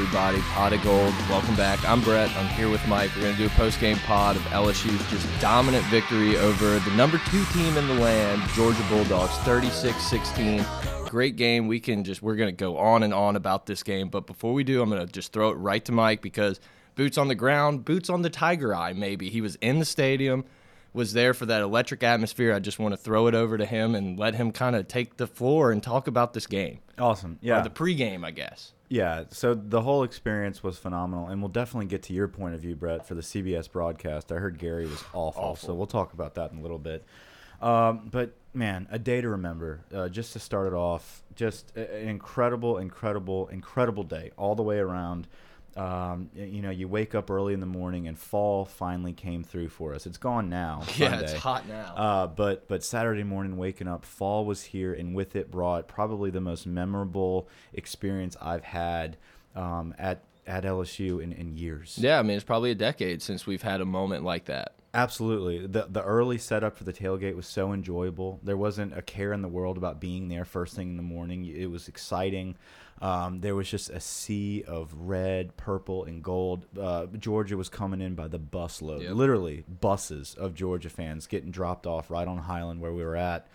Everybody, Pot of Gold, welcome back. I'm Brett. I'm here with Mike. We're going to do a post-game pod of LSU's just dominant victory over the number two team in the land, Georgia Bulldogs, 36-16. Great game. We can just we're going to go on and on about this game, but before we do, I'm going to just throw it right to Mike because boots on the ground, boots on the tiger eye. Maybe he was in the stadium, was there for that electric atmosphere. I just want to throw it over to him and let him kind of take the floor and talk about this game Awesome. or Yeah. the pregame, I guess. Yeah. So the whole experience was phenomenal. And we'll definitely get to your point of view, Brett, for the CBS broadcast. I heard Gary was awful. So we'll talk about that in a little bit. Um, but man, a day to remember. Uh, just to start it off, just an incredible, incredible, incredible day all the way around. Um, you know, you wake up early in the morning and fall finally came through for us. It's gone now. Yeah, it's hot now. Uh, but but Saturday morning, waking up, fall was here, and with it brought probably the most memorable experience I've had um, at at LSU in, in years. Yeah, I mean it's probably a decade since we've had a moment like that. Absolutely. The the early setup for the tailgate was so enjoyable. There wasn't a care in the world about being there first thing in the morning. It was exciting. Um, there was just a sea of red, purple, and gold. Uh, Georgia was coming in by the busload. Yep. Literally buses of Georgia fans getting dropped off right on Highland where we were at.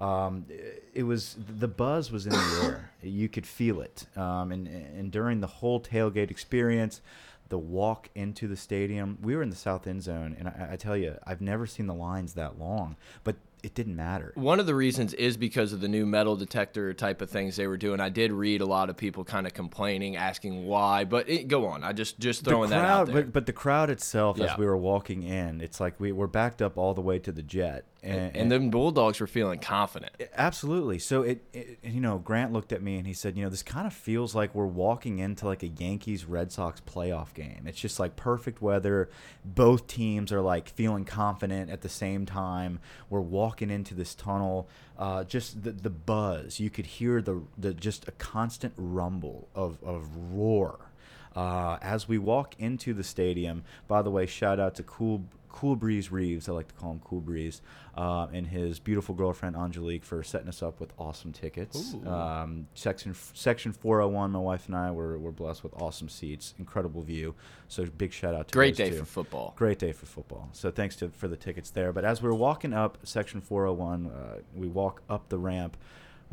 Um, it- was the buzz was in the air. You could feel it. Um, and and during the whole tailgate experience, the walk into the stadium, we were in the south end zone, and I, I tell you, I've never seen the lines that long, but it didn't matter. One of the reasons is because of the new metal detector type of things they were doing. I did read a lot of people kind of complaining, asking why. But it, go on, I just just throwing the that out there. but but the crowd itself, Yeah. as we were walking in, it's like we were backed up all the way to the jet, and, and then Bulldogs were feeling confident. Absolutely. So it, it, you know, Grant looked at me and he said, you know, this kind of feels like we're walking into like a Yankees Red Sox playoff game. It's just like perfect weather. Both teams are like feeling confident at the same time. We're walking into this tunnel. Uh, just the the buzz. You could hear the the just a constant rumble of of roar. Uh, as we walk into the stadium, by the way, shout out to Cool Cool Breeze Reeves. I like to call him Cool Breeze, uh, and his beautiful girlfriend Angelique for setting us up with awesome tickets. Um, section Section 401. My wife and I were, were blessed with awesome seats, incredible view. So big shout out to Great day for football. Great day for football. So thanks to for the tickets there. But as we were walking up Section 401, uh, we walk up the ramp.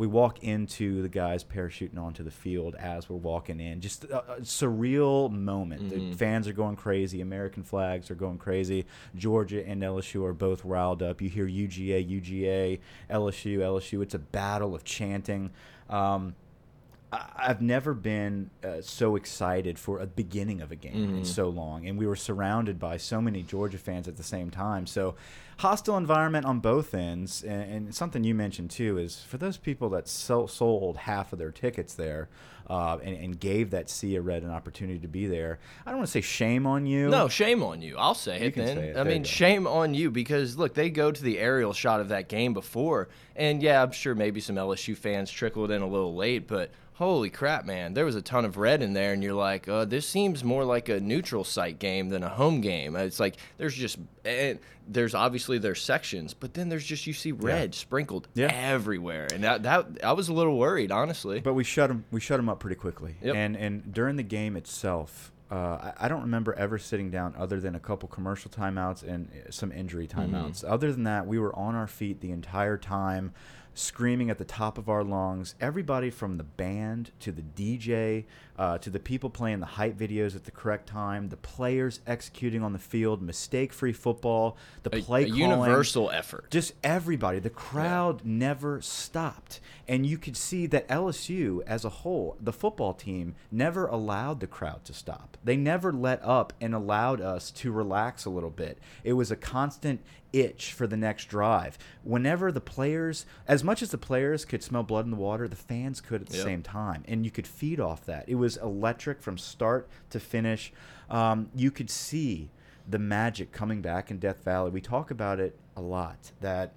We walk into the guys parachuting onto the field as we're walking in. Just a, a surreal moment. The fans are going crazy. American flags are going crazy. Georgia and LSU are both riled up. You hear UGA, UGA, LSU, LSU. It's a battle of chanting. Um, I've never been uh, so excited for a beginning of a game in so long, and we were surrounded by so many Georgia fans at the same time. So, hostile environment on both ends, and, and something you mentioned too is for those people that so, sold half of their tickets there uh, and, and gave that Sea of Red an opportunity to be there. I don't want to say shame on you. No, shame on you. I'll say it then. say it. I mean, shame on you because look, they go to the aerial shot of that game before, and yeah, I'm sure maybe some LSU fans trickled in a little late, but holy crap, man, there was a ton of red in there, and you're like, uh, this seems more like a neutral site game than a home game. It's like there's just and there's obviously there's sections, but then there's just you see red sprinkled Yeah. everywhere, and that that I was a little worried, honestly. But we shut him. We shut him up pretty quickly. Yep. And and during the game itself, uh, I, I don't remember ever sitting down other than a couple commercial timeouts and uh, some injury timeouts. Other than that, we were on our feet the entire time, screaming at the top of our lungs. Everybody from the band to the DJ uh, to the people playing the hype videos at the correct time, the players executing on the field, mistake-free football, the play a calling universal effort. just everybody the crowd never stopped and you could see that lsu as a whole the football team never allowed the crowd to stop They never let up and allowed us to relax a little bit. It was a constant itch for the next drive. Whenever the players, as much as the players could smell blood in the water, the fans could at the Yep. same time, and you could feed off that. It was electric from start to finish. Um, you could see the magic coming back in Death Valley. We talk about it a lot that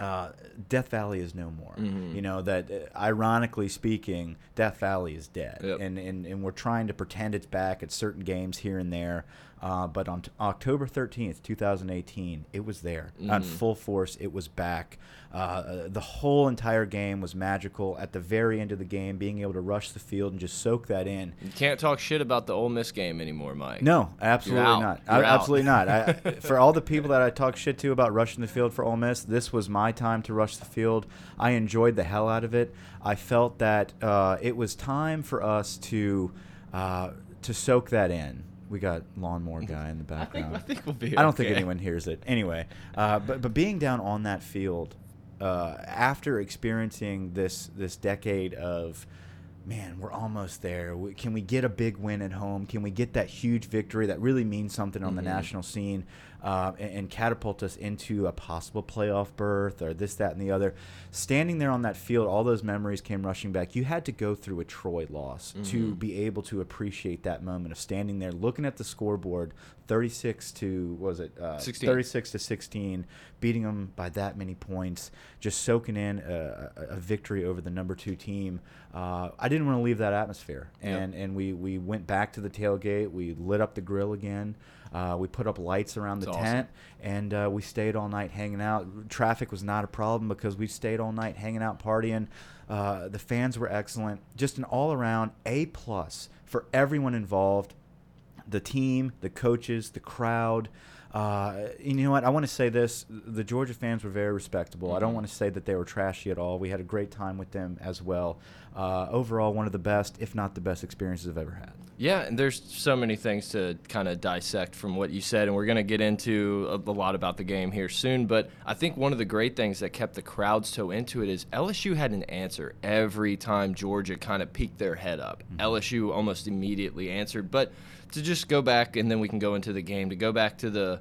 uh, Death Valley is no more. Mhm. You know that, uh, ironically speaking, Death Valley is dead, Yep. and, and and we're trying to pretend it's back at certain games here and there. Uh, but on October thirteenth, two thousand eighteen, it was there on Mhm. full force. It was back. Uh, the whole entire game was magical. At the very end of the game, being able to rush the field and just soak that in. You can't talk shit about the Ole Miss game anymore, Mike. No, absolutely not. I- absolutely not. I, for all the people that I talk shit to about rushing the field for Ole Miss, this was my time to rush the field. I enjoyed the hell out of it. I felt that uh, it was time for us to uh, to soak that in. We got lawnmower guy in the I think background. I think we'll be. I don't think anyone hears it. Anyway, uh, but but being down on that field uh, after experiencing this this decade of man, we're almost there. We, can we get a big win at home? Can we get that huge victory that really means something on the Mhm. national scene uh, and, and catapult us into a possible playoff berth or this, that, and the other? Standing there on that field, all those memories came rushing back. You had to go through a Troy loss to Mhm. be able to appreciate that moment of standing there, looking at the scoreboard, 36 to what was it uh, 16. 36 to 16, beating them by that many points, just soaking in a, a, a victory over the number two team. Uh, I didn't want to leave that atmosphere, Yep. and and we we went back to the tailgate. We lit up the grill again. Uh, we put up lights around the That's awesome. tent, and uh, we stayed all night hanging out. Traffic was not a problem because we stayed all night hanging out, partying. Uh, the fans were excellent. Just an all around A plus for everyone involved the team, the coaches, the crowd. Uh, you know what? I want to say this: the Georgia fans were very respectable. I don't Mhm. want to say that they were trashy at all. We had a great time with them as well. Uh, overall, one of the best, if not the best, experiences I've ever had. Yeah, and there's so many things to kind of dissect from what you said, and we're going to get into a, a lot about the game here soon. But I think one of the great things that kept the crowd so into it is LSU had an answer every time Georgia kind of peeked their head up. LSU almost immediately answered. But to just go back, and then we can go into the game, to go back to the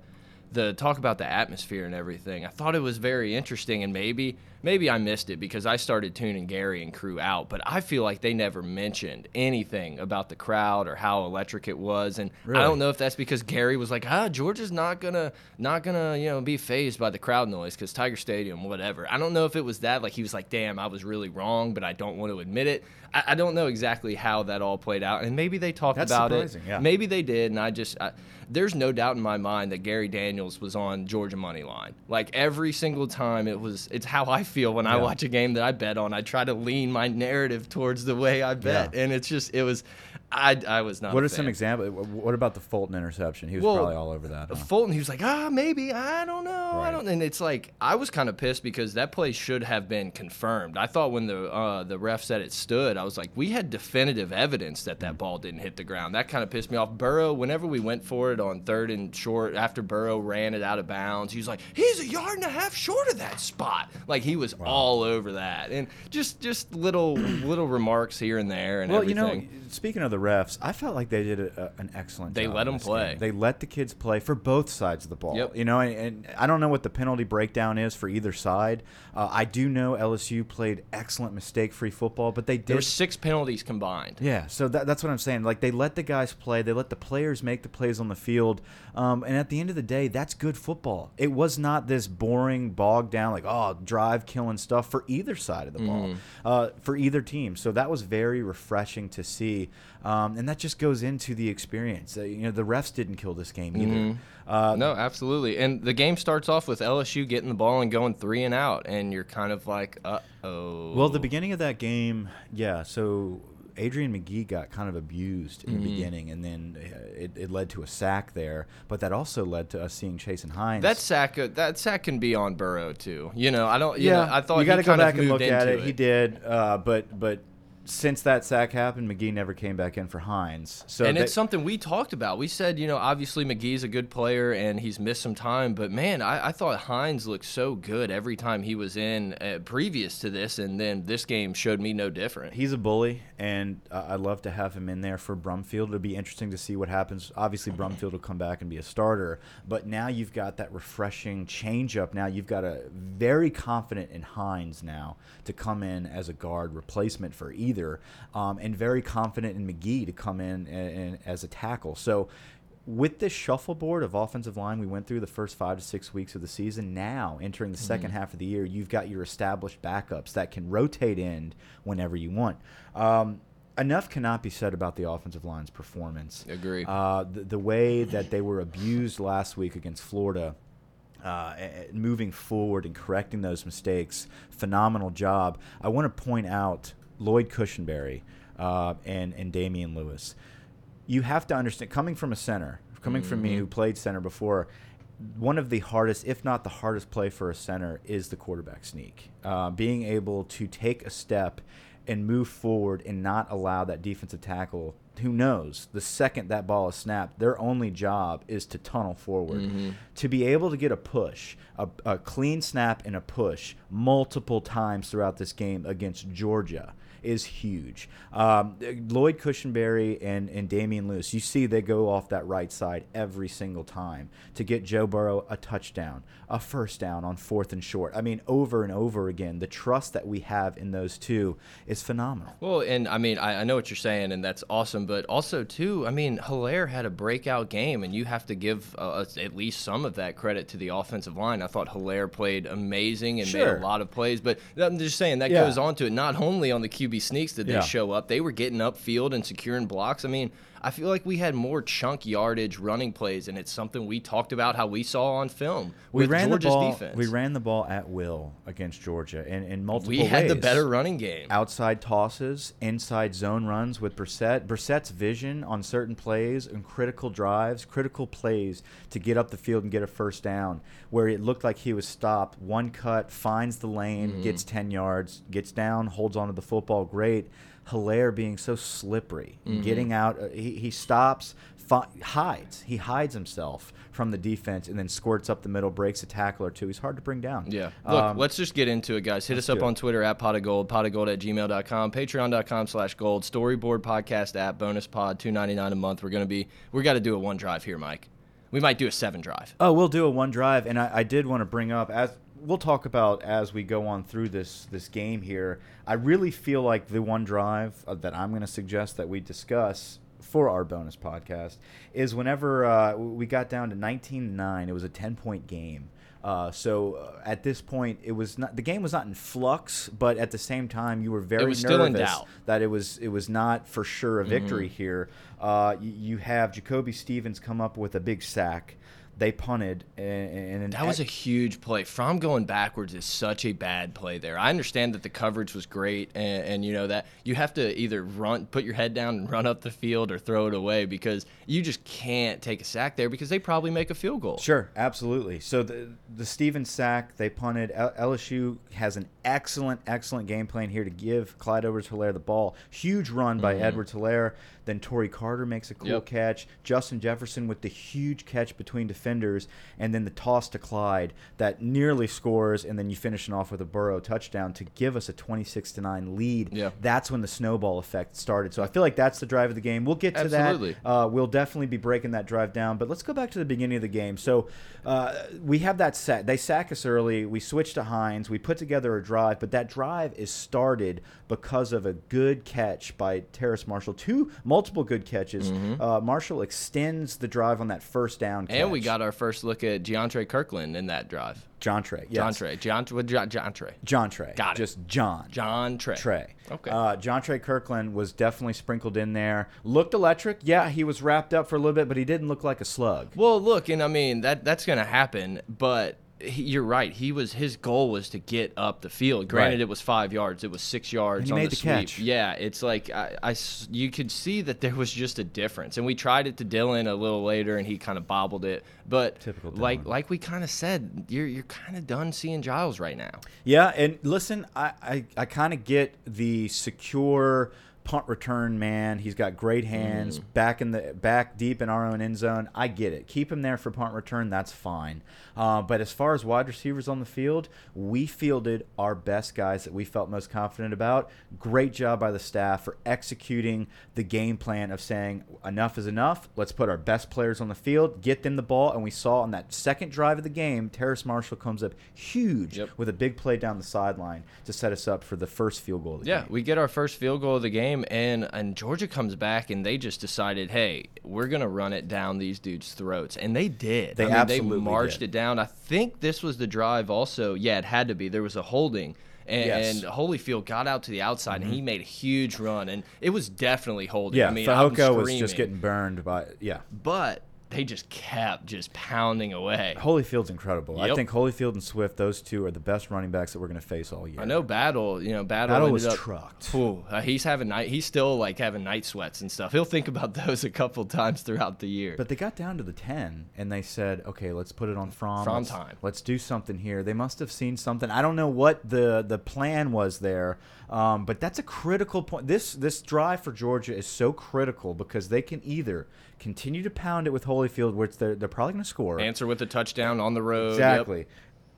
the talk about the atmosphere and everything. I thought it was very interesting, and maybe maybe I missed it because I started tuning Gary and crew out. But I feel like they never mentioned anything about the crowd or how electric it was, and I don't know if that's because Gary was like, ah, Georgia's not gonna not gonna you know be phased by the crowd noise because Tiger Stadium, whatever. I don't know if it was that like he was like, damn, I was really wrong, but I don't want to admit it. I, I don't know exactly how that all played out, and maybe they talked That's about surprising, it. yeah. Maybe they did, and I just I, there's no doubt in my mind that Gary Danielson was on Georgia money line. Like every single time, it was it's how I feel when I watch a game that I bet on. I try to lean my narrative towards the way I bet, Yeah. and it's just it was I I was not. What are some examples? What about the Fulton interception? He was Well, probably all over that. huh? Fulton, he was like, ah, maybe, I don't know, I don't. And it's like I was kind of pissed because that play should have been confirmed. I thought when the uh, the ref said it stood, I was like, we had definitive evidence that Mm. that ball didn't hit the ground. That kind of pissed me off. Burrow, whenever we went for it on third and short, after Burrow ran it out of bounds, he was like, he's a yard and a half short of that spot. Like he was all over that, and just just little little remarks here and there and well, everything. you know, speaking of the refs, I felt like they did a, a, an excellent They job. let them play. game. They let the kids play for both sides of the ball. Yep. You know, and, and I don't know what the penalty breakdown is for either side. Uh, I do know LSU played excellent mistake-free football, but they there were six penalties combined. Yeah, so that, that's what I'm saying. Like they let the guys play, they let the players make the plays on the field, um, and at the end of the day, that's good football. It was not this boring, bogged down, like oh, drive killing stuff for either side of the ball, Mhm. uh, for either team. So that was very refreshing to see, um, and that just goes into the experience. Uh, you know, the refs didn't kill this game either. Mhm. Uh, No, absolutely. And the game starts off with LSU getting the ball and going three and out, and you're kind of like, uh oh. Well, the beginning of that game, yeah. So Adrian Magee got kind of abused in the Mhm. beginning, and then uh, it, it led to a sack there. But that also led to us seeing Chasen Hines. that sack, uh, that sack can be on Burrow too. You know, I don't. You yeah. know, I thought you got to go back and look at into it. He did, uh, but but since that sack happened, Magee never came back in for Hines. So and it's something we talked about. We said, you know, obviously Magee's a good player and he's missed some time, but man, I, I thought Hines looked so good every time he was in uh, previous to this, and then this game showed me no different. He's a bully, and uh, I'd love to have him in there for Brumfield. It'll be interesting to see what happens. Obviously, Brumfield will come back and be a starter, but now you've got that refreshing changeup. Now you've got a very confident in Hines now to come in as a guard replacement for either, um, and very confident in Magee to come in and, and as a tackle. So with this shuffleboard of offensive line we went through the first five to six weeks of the season, now entering the 2nd half of the year, you've got your established backups that can rotate in whenever you want. Um, enough cannot be said about the offensive line's performance. Agree. Uh, the, the way that they were abused last week against Florida. Uh, moving forward and correcting those mistakes, phenomenal job. I want to point out Lloyd Cushenberry uh, and and Damien Lewis. You have to understand coming from a center coming from me who played center before one of the hardest if not the hardest play for a center is the quarterback sneak. Uh, being able to take a step and move forward and not allow that defensive tackle who knows the second that ball is snapped their only job is to tunnel forward. To be able to get a push a, a clean snap and a push multiple times throughout this game against georgia is huge. Um, Lloyd Cushenberry and, and Damien Lewis, you see they go off that right side every single time to get Joe Burrow a touchdown, a first down on fourth and short. I mean, over and over again, the trust that we have in those two is phenomenal. Well, and I mean, I, I know what you're saying, and that's awesome. But also, too, I mean, Helaire had a breakout game, and you have to give uh, at least some of that credit to the offensive line. I thought Helaire played amazing and made a lot of plays. But I'm just saying that Yeah. goes on to it. Not only on the QB sneaks did they Yeah. show up, they were getting upfield and securing blocks. I mean, I feel like we had more chunk yardage running plays, and it's something we talked about how we saw on film We with ran Georgia's the ball. defense. We ran the ball at will against Georgia in, in multiple We had the better running game. outside tosses, inside zone runs with Brossette. Brossette's vision on certain plays and critical drives, critical plays to get up the field and get a first down, where it looked like he was stopped. One cut, finds the lane, Mm-hmm. gets 10 yards, gets down, holds onto the football. Great. Helaire being so slippery, Mm-hmm. getting out. Uh, he, he stops, hides. He hides himself from the defense and then squirts up the middle, breaks a tackle or two. He's hard to bring down. Yeah. Look, Um, let's just get into it, guys. Hit us up on Twitter at pot of gold, pot of gold at gmail.com, patreon.com slash gold, storyboard podcast app, bonus pod, two ninety nine a month. We're gonna be we gotta do a one drive here, Mike. We might do a seven drive. Oh, we'll do a one drive, and I, I did want to bring up as we'll talk about as we go on through this this game here. I really feel like the one drive uh, that I'm going to suggest that we discuss for our bonus podcast is whenever uh, we got down to 19-9, it was a 10 point game. Uh, so uh, at this point, it was not the game was not in flux, but at the same time, you were very nervous still in doubt. that it was it was not for sure a victory Mm-hmm. here. Uh, you, you have Jacoby Stevens come up with a big sack. They punted, and, and That was a huge play. From going backwards is such a bad play there. I understand that the coverage was great, and, and you know that you have to either run, put your head down and run up the field, or throw it away because you just can't take a sack there because they probably make a field goal. Sure, absolutely. So the the Stevens sack, they punted. LSU has an excellent, excellent game plan here to give Clyde Edwards Helaire the ball. Huge run by Edwards Helaire. Then Torrey Carter makes a cool Yep. catch. Justin Jefferson with the huge catch between defenders, and then the toss to Clyde that nearly scores, and then you finishing off with a Burrow touchdown to give us a twenty-six to nine lead. Yeah. That's when the snowball effect started. So I feel like that's the drive of the game. We'll get to Absolutely. that. Uh, we'll definitely be breaking that drive down. But let's go back to the beginning of the game. So uh, we have that set. They sack us early. We switch to Hines. We put together a drive, but that drive is started because of a good catch by Terrace Marshall. Two multiple good catches. Uh, Marshall extends the drive on that first down. Catch. And we got our first look at Deontre Kirkland in that drive. John Trey. Yes. John Trey. John, what, John, John Trey. John Trey. Got it. Just John. John Trey. Trey. Okay. Uh, John Trey Kirkland was definitely sprinkled in there. Looked electric. Yeah, he was wrapped up for a little bit, but he didn't look like a slug. Well, look, and I mean that that's going to happen, but he, you're right. He was his goal was to get up the field. Granted, Right. it was five yards. It was six yards on made the, the sweep. catch. Yeah, it's like I, I you could see that there was just a difference, and we tried it to Dillon a little later, and he kind of bobbled it. But Typical like Dillon. like we kind of said, you're you're kind of done seeing Giles right now. Yeah, and listen, I I, I kind of get the secure punt return man. He's got great hands Mm. back in the back deep in our own end zone. I get it. Keep him there for punt return. That's fine. Uh, but as far as wide receivers on the field, we fielded our best guys that we felt most confident about. Great job by the staff for executing the game plan of saying enough is enough. Let's put our best players on the field, get them the ball, and we saw on that second drive of the game, Terrace Marshall comes up huge Yep. with a big play down the sideline to set us up for the first field goal of the Yeah, game. we get our first field goal of the game, and and Georgia comes back, and they just decided, hey, we're gonna run it down these dudes' throats, and they did. They I mean, absolutely they marched did. it down. I think this was the drive. Also, yeah, it had to be. There was a holding. And, Yes. Mm-hmm. and Holyfield got out to the outside, and he made a huge run, and it was definitely holding. Yeah, I mean, was just getting burned by yeah. but they just kept just pounding away. Holyfield's incredible. I think Holyfield and Swift, those two are the best running backs that we're going to face all year. I know Battle, you know, Battle, Battle was up, trucked. Ooh, uh, he's having night. He's still like having night sweats and stuff. He'll think about those a couple times throughout the year. But they got down to the 10 and they said, okay, let's put it on. Fromm let's, time. Let's do something here. They must have seen something. I don't know what the, the plan was there, um, but that's a critical point. This, this drive for Georgia is so critical because they can either continue to pound it with Holyfield, which they're, they're probably going to score. Answer with a touchdown on the road. Yep.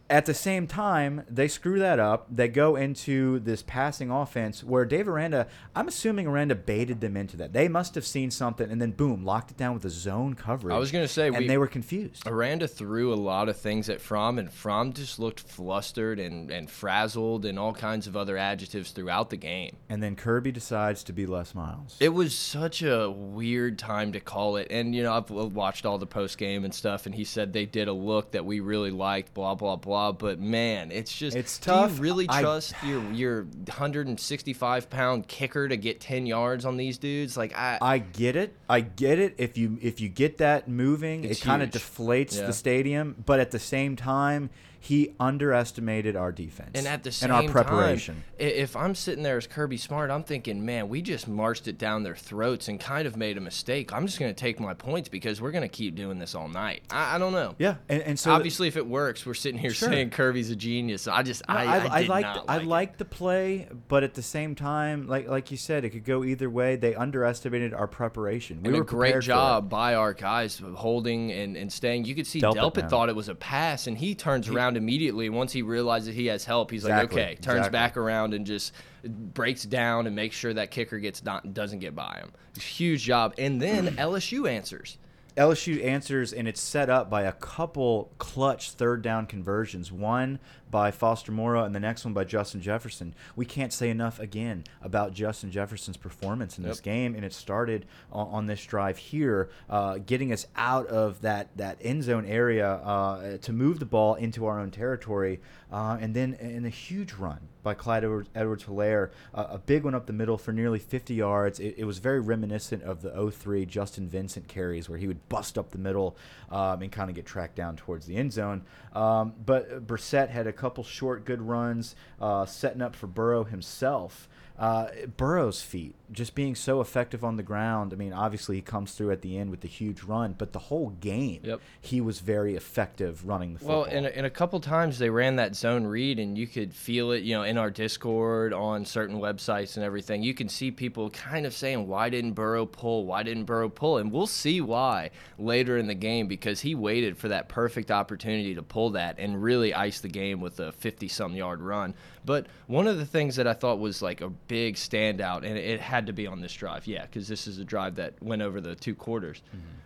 At the same time, they screw that up. They go into this passing offense where Dave Aranda, I'm assuming Aranda baited them into that. They must have seen something and then boom, locked it down with a zone coverage. I was gonna say, and we- they were confused. Aranda threw a lot of things at Fromm, and Fromm just looked flustered and, and frazzled and all kinds of other adjectives throughout the game. And then Kirby decides to be Les Miles. It was such a weird time to call it. And, you know, I've watched all the post game and stuff, and he said they did a look that we really liked, blah, blah, blah. But, man, it's just. It's tough. Do you really I- trust your, your 165 pound kicker to get 10 yards on these dudes? Like, I. I get it. I get it. If you if you get that moving, it kind of deflates Yeah. the stadium. But at the same time, he underestimated our defense And at the same and our preparation. time, if I'm sitting there as Kirby Smart, I'm thinking, man, we just marched it down their throats and kind of made a mistake. I'm just going to take my points because we're going to keep doing this all night. I, I don't know. Yeah, and, and so Obviously, if it works, we're sitting here Sure. saying Kirby's a genius. I just, No, I, I, I, I did liked not I like liked the play, but at the same time, like like you said, it could go either way. They underestimated our preparation. We and were a great prepared for it. job by our guys holding and, and staying. You could see Delpit, Delpit, thought it was a pass, and he turns around immediately once he realizes he has help. He's like, okay, turns exactly. back around and just breaks down and makes sure that kicker gets not doesn't get by him. Huge job. And then LSU answers. LSU answers, and it's set up by a couple clutch third down conversions. One by Foster Moreau, and the next one by Justin Jefferson. We can't say enough again about Justin Jefferson's performance in this game, and it started on, on this drive here, uh, getting us out of that that end zone area uh, to move the ball into our own territory, uh, and then in a huge run by Clyde Edwards Helaire, uh, a big one up the middle for nearly 50 yards. It, it was very reminiscent of the 03 Justin Vincent carries where he would bust up the middle um, and kind of get tracked down towards the end zone. Um, but Brossette had a couple short, good runs, uh, setting up for Burrow himself. Uh, Burrow's feet just being so effective on the ground. I mean, obviously he comes through at the end with the huge run, but the whole game, Yep. he was very effective running the football. Well, and, a- and a couple times they ran that zone read, and you could feel it, you know, in our Discord, on certain websites and everything. You can see people kind of saying, "Why didn't Burrow pull? Why didn't Burrow pull?" And we'll see why later in the game because he waited for that perfect opportunity to pull that and really ice the game with a 50-some yard run. But one of the things that I thought was like a big standout, and it had to be on this drive, yeah, because this is a drive that went over the two quarters.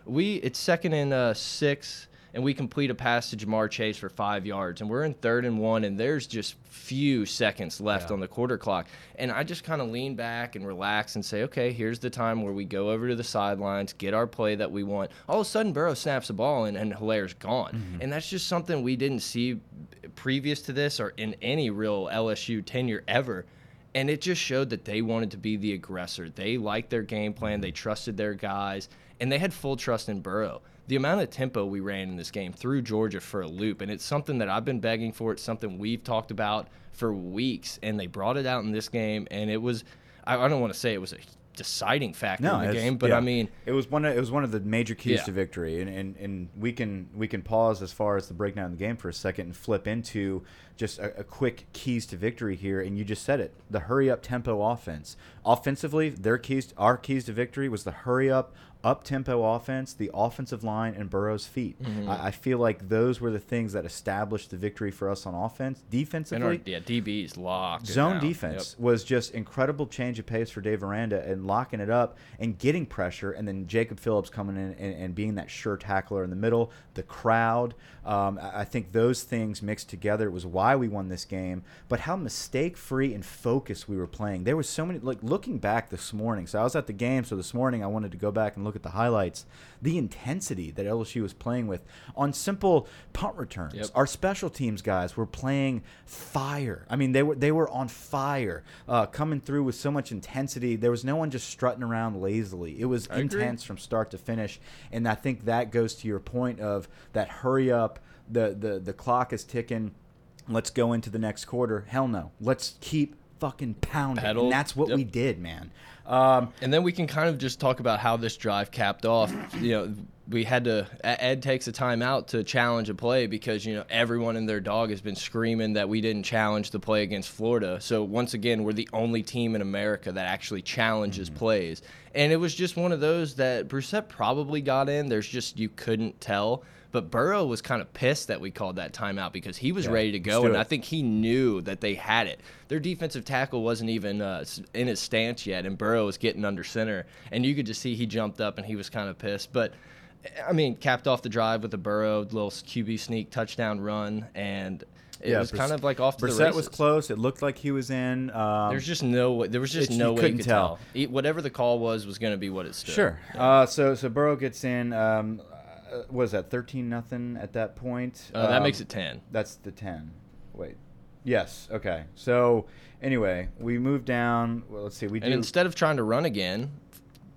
We it's second and uh, six and we complete a pass to Ja'Marr Chase for five yards, and we're in third and one, and there's just few seconds left Yeah. on the quarter clock, and I just kind of lean back and relax and say, okay, here's the time where we go over to the sidelines, get our play that we want. All of a sudden, Burrow snaps the ball, and, and Helaire's gone, and that's just something we didn't see previous to this or in any real LSU tenure ever. And it just showed that they wanted to be the aggressor. They liked their game plan. They trusted their guys, and they had full trust in Burrow. the amount of tempo we ran in this game threw Georgia for a loop, and it's something that I've been begging for. It's something we've talked about for weeks, and they brought it out in this game, and it was. I, I don't want to say it was a deciding factor no, in the game, but yeah. I mean, it was one. Of, it was one of the major keys Yeah. to victory, and, and and we can we can pause as far as the breakdown of the game for a second and flip into just a, a quick keys to victory here. And you just said it: the hurry up tempo offense. Offensively, their keys, our keys to victory was the hurry up. Up tempo offense, the offensive line, and Burrow's feet. Mm-hmm. I, I feel like those were the things that established the victory for us on offense. Defensively, our yeah, DB's locked. Zone defense was just incredible change of pace for Dave Aranda and locking it up and getting pressure, and then Jacob Phillips coming in and, and being that sure tackler in the middle. The crowd, um, I I think those things mixed together was why we won this game. But how mistake free and focused we were playing. There was so many like looking back this morning. So I was at the game. So this morning I wanted to go back and look at the highlights. The intensity that LSU was playing with on simple punt returns. Yep. Our special teams guys were playing fire. I mean, they were they were on fire, uh, coming through with so much intensity. There was no one just strutting around lazily. It was I agree. intense from start to finish, and I think that goes to your point of that hurry up. The the the clock is ticking. Let's go into the next quarter. Hell no. Let's keep fucking pounding. Pedal. And that's what Yep. we did, man. Um, And then we can kind of just talk about how this drive capped off. You know, we had to. Ed takes a timeout to challenge a play because you know everyone and their dog has been screaming that we didn't challenge the play against Florida. So once again, we're the only team in America that actually challenges plays. And it was just one of those that Brossette probably got in. There's just you couldn't tell. But Burrow was kind of pissed that we called that timeout because he was Yeah, ready to go, and it. I think he knew that they had it. Their defensive tackle wasn't even uh, in his stance yet, and Burrow was getting under center, and you could just see he jumped up and he was kind of pissed. But I mean, capped off the drive with a Burrow little QB sneak touchdown run, and it was kind of like off to the Brossette races. was close. It looked like he was in. Um, There's just no way. There was just no you way couldn't you could tell. tell. E- Whatever the call was was going to be what it stood. Sure. Uh, so so Burrow gets in. Um, uh, was that thirteen nothing at that point? Uh, that Um, makes it ten. That's the ten. Wait. Yes. Okay. So anyway, we move down. Well, let's see. We And do. instead of trying to run again,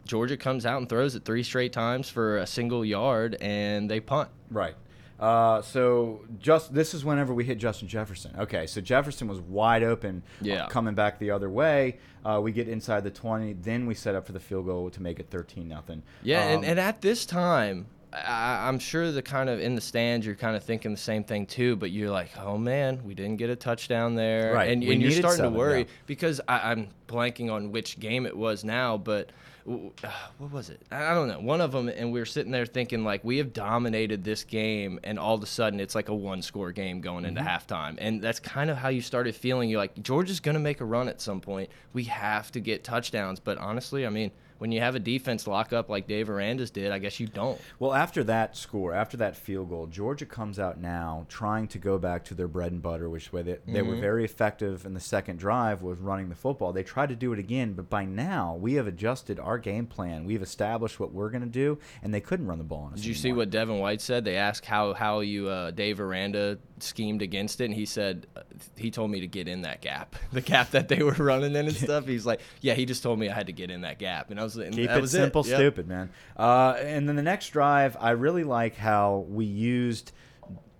Georgia comes out and throws it three straight times for a single yard, and they punt. Right. Uh, so just this is whenever we hit Justin Jefferson. Okay, so Jefferson was wide open, uh, Yeah. coming back the other way. Uh, we get inside the twenty, then we set up for the field goal to make it thirteen nothing. Yeah, Um, and, and at this time, I, I'm sure the kind of in the stands, you're kind of thinking the same thing too. But you're like, oh man, we didn't get a touchdown there, Right, And, and you're starting seven, to worry yeah. because I, I'm blanking on which game it was now, but. uh, What was it? I don't know. One of them, and we were sitting there thinking like we have dominated this game, and all of a sudden it's like a one-score game going into Mm-hmm. halftime, and that's kind of how you started feeling. You're like Georgia's going to make a run at some point. We have to get touchdowns, but honestly, I mean, when you have a defense lock up like Dave Aranda's did, I guess you don't. Well, after that score, after that field goal, Georgia comes out now trying to go back to their bread and butter, which way they, they Mm-hmm. were very effective in the second drive was running the football. They tried to do it again, but by now we have adjusted our game plan. We've established what we're going to do, and they couldn't run the ball on us. Did you see anymore. what Devin White said? They asked how how you uh, Dave Aranda schemed against it, and he said uh, he told me to get in that gap, the gap that they were running in and stuff. He's like, yeah, he just told me I had to get in that gap, and I was and Keep that it was simple, Yep. stupid, man. Uh, and then the next drive, I really like how we used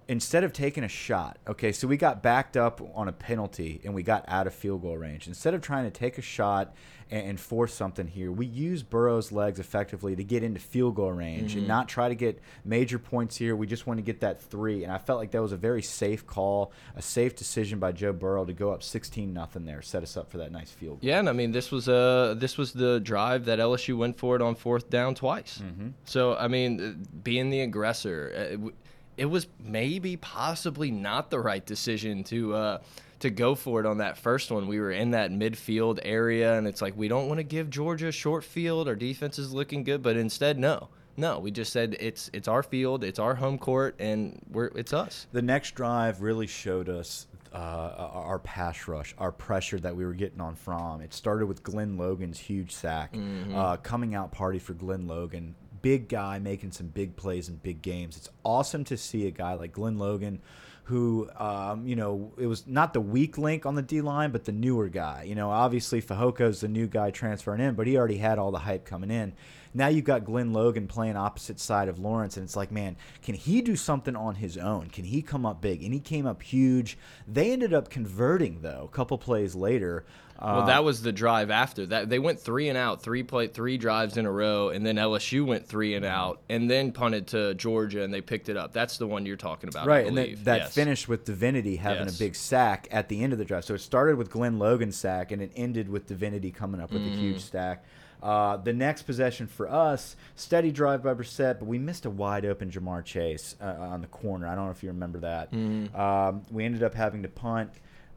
instead of taking a shot. Okay, so we got backed up on a penalty and we got out of field goal range. Instead of trying to take a shot and, and force something here, we use Burrow's legs effectively to get into field goal range Mm-hmm. and not try to get major points here. We just want to get that three, and I felt like that was a very safe call, a safe decision by Joe Burrow to go up sixteen nothing there, set us up for that nice field goal. Yeah, and I mean this was uh this was the drive that LSU went for it on fourth down twice. Mm-hmm. So I mean, being the aggressor, uh, it, was maybe possibly not the right decision to uh, to go for it on that first one. We were in that midfield area, and it's like we don't want to give Georgia a short field. Our defense is looking good, but instead, no, no, we just said it's it's our field, it's our home court, and we're it's us. The next drive really showed us uh, our pass rush, our pressure that we were getting on Fromm. It started with Glen Logan's huge sack, uh, coming out party for Glen Logan. Big guy making some big plays in big games. It's awesome to see a guy like Glen Logan, who, um, you know, it was not the weak link on the D line, but the newer guy. You know, obviously Fehoko's the new guy transferring in, but he already had all the hype coming in. Now you've got Glen Logan playing opposite side of Lawrence, and it's like, man, can he do something on his own? Can he come up big? And he came up huge. They ended up converting though, a couple plays later. Well, that was the drive after that. They went three and out, three play, three drives in a row, and then LSU went three and out, and then punted to Georgia, and they picked it up. That's the one you're talking about, Right, and that, that Yes. finished with Divinity having Yes. a big sack at the end of the drive. So it started with Glen Logan's sack, and it ended with Divinity coming up with a Mm-hmm. huge stack. Uh, the next possession for us, steady drive by Brossette, but we missed a wide open Ja'Marr Chase uh, on the corner. I don't know if you remember that. Mm-hmm. Um, we ended up having to punt,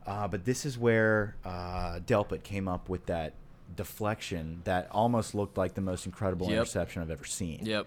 uh, but this is where uh, Delpit came up with that deflection that almost looked like the most incredible Yep. interception I've ever seen. Yep.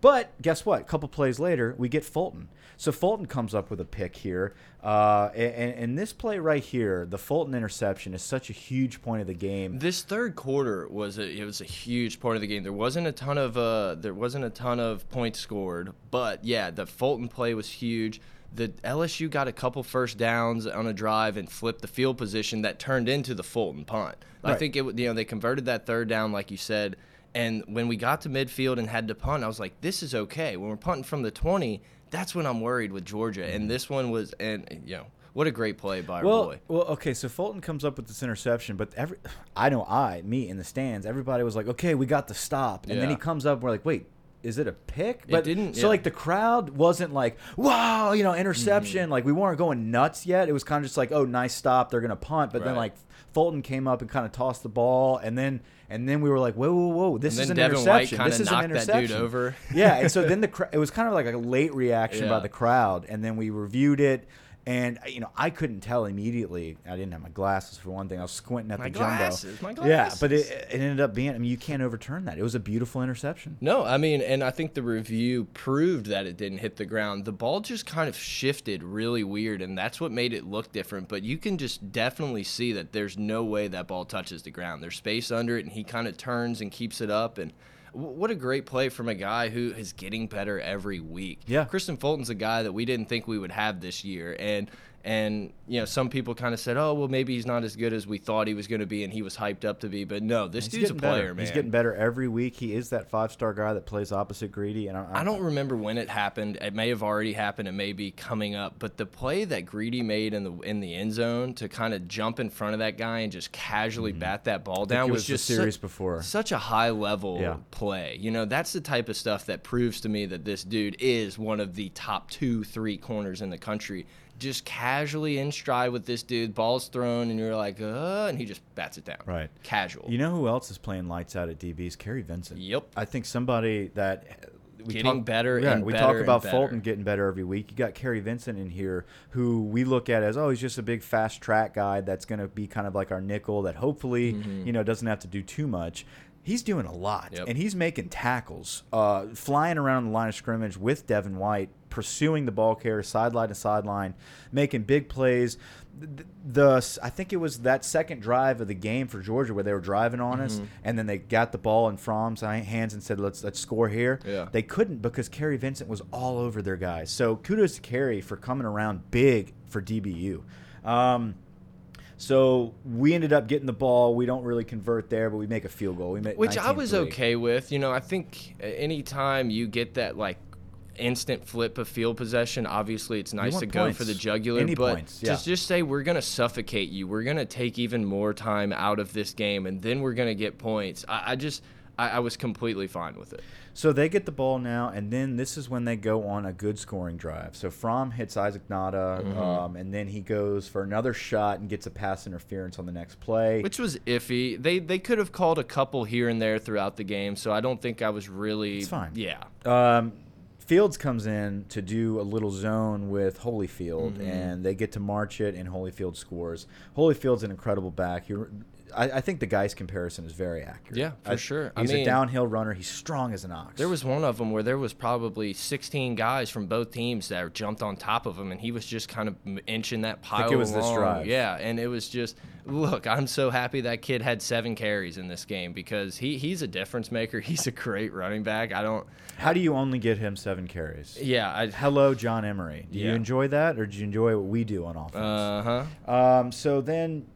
But guess what? A couple plays later, we get Fulton. So Fulton comes up with a pick here, uh, and, and this play right here, the Fulton interception, is such a huge point of the game. This third quarter was a it was a huge part of the game. There wasn't a ton of uh there wasn't a ton of points scored, but yeah, the Fulton play was huge. The LSU got a couple first downs on a drive and flipped the field position that turned into the Fulton punt. I think it you know they converted that third down like you said, and when we got to midfield and had to punt, I was like, this is okay. When we're punting from the 20, that's when I'm worried with Georgia. And this one was and you know, what a great play by our Well, boy. well, okay. So Fulton comes up with this interception, but every, I know I, me in the stands, everybody was like, "Okay, we got the stop," and then he comes up, and we're like, "Wait." Is it a pick? But it didn't- So yeah. like the crowd wasn't like, "Wow," you know, interception. Mm-hmm. Like we weren't going nuts yet. It was kind of just like, "Oh, nice stop. They're gonna punt." But then like Fulton came up and kind of tossed the ball, and then and then we were like, "Whoa, whoa, whoa! This is an Devin interception. This is an knocked that dude interception." over. yeah, and so then the cr- it was kind of like a late reaction by the crowd, and then we reviewed it, and uh, you know I couldn't tell immediately. I didn't have my glasses for one thing. I was squinting at My the glasses, jumbo. my Yeah, but it, it ended up being. I mean, you can't overturn that. It was a beautiful interception. No, I mean, and I think the review proved that it didn't hit the ground. The ball just kind of shifted really weird, and that's what made it look different. But you can just definitely see that there's no way that ball touches the ground. There's space under it, and he kind of turns and keeps it up. And w- what a great play from a guy who is getting better every week. Yeah. Kristian Fulton's a guy that we didn't think we would have this year, and and you know some people kind of said, oh well, maybe he's not as good as we thought he was going to be, and he was hyped up to be. But no, this He's dude's a player, better. man. He's getting better every week. He is that five star guy that plays opposite Greedy. And I, I don't remember when it happened. It may have already happened. It may be coming up. But the play that Greedy made in the in the end zone to kind of jump in front of that guy and just casually mm-hmm. bat that ball down was, was just serious before. such a high level Yeah. play. You know, that's the type of stuff that proves to me that this dude is one of the top two, three corners in the country. Just casually in stride with this dude, ball's thrown, and you're like, uh, and he just bats it down. Right. Casual. You know who else is playing lights out at DBs? Kary Vincent. Yep. I think somebody that we Getting better Yeah, and we better talk about. Fulton getting better every week. You got Kary Vincent in here, who we look at as oh, he's just a big fast track guy that's going to be kind of like our nickel that hopefully you know doesn't have to do too much. He's doing a lot, Mm-hmm. Yep. and he's making tackles, uh, flying around the line of scrimmage with Devin White, pursuing the ball carrier sideline to sideline, making big plays. The, the I think it was that second drive of the game for Georgia where they were driving on Mm-hmm. us, and then they got the ball in Fromm's hands and said, "Let's let's score here." Yeah. They couldn't because Kary Vincent was all over their guys. So kudos to Kary for coming around big for DBU. Um, so we ended up getting the ball. We don't really convert there, but we make a field goal. We make which I was okay with. You know, I think anytime you get that like instant flip of field possession, obviously it's nice to go for the jugular. Any but points, to just say we're gonna suffocate you, we're gonna take even more time out of this game, and then we're gonna get points. I, I just. I, I was completely fine with it. So they get the ball now, and then this is when they go on a good scoring drive. So Fromm hits Isaac Nauta, Mm-hmm. um, and then he goes for another shot and gets a pass interference on the next play. Which was iffy. They they could have called a couple here and there throughout the game, so I don't think I was really. It's fine. Yeah. Um, Fields comes in to do a little zone with Holyfield, Mm-hmm. and they get to march it, and Holyfield scores. Holyfield's an incredible back. He, I, I think the guy's comparison is very accurate. Yeah, for I- sure. I He's a downhill runner. He's strong as an ox. There was one of them where there was probably 16 guys from both teams that jumped on top of him, and he was just kind of inching that pile it was this drive. Yeah, and it was just look. I'm so happy that kid had seven carries in this game because he he's a difference maker. He's a great running back. I don't. How do you only get him seven carries? Yeah. I, Hello, John Emery. Do you enjoy that, or do you enjoy what we do on offense? uh huh. Um, so then,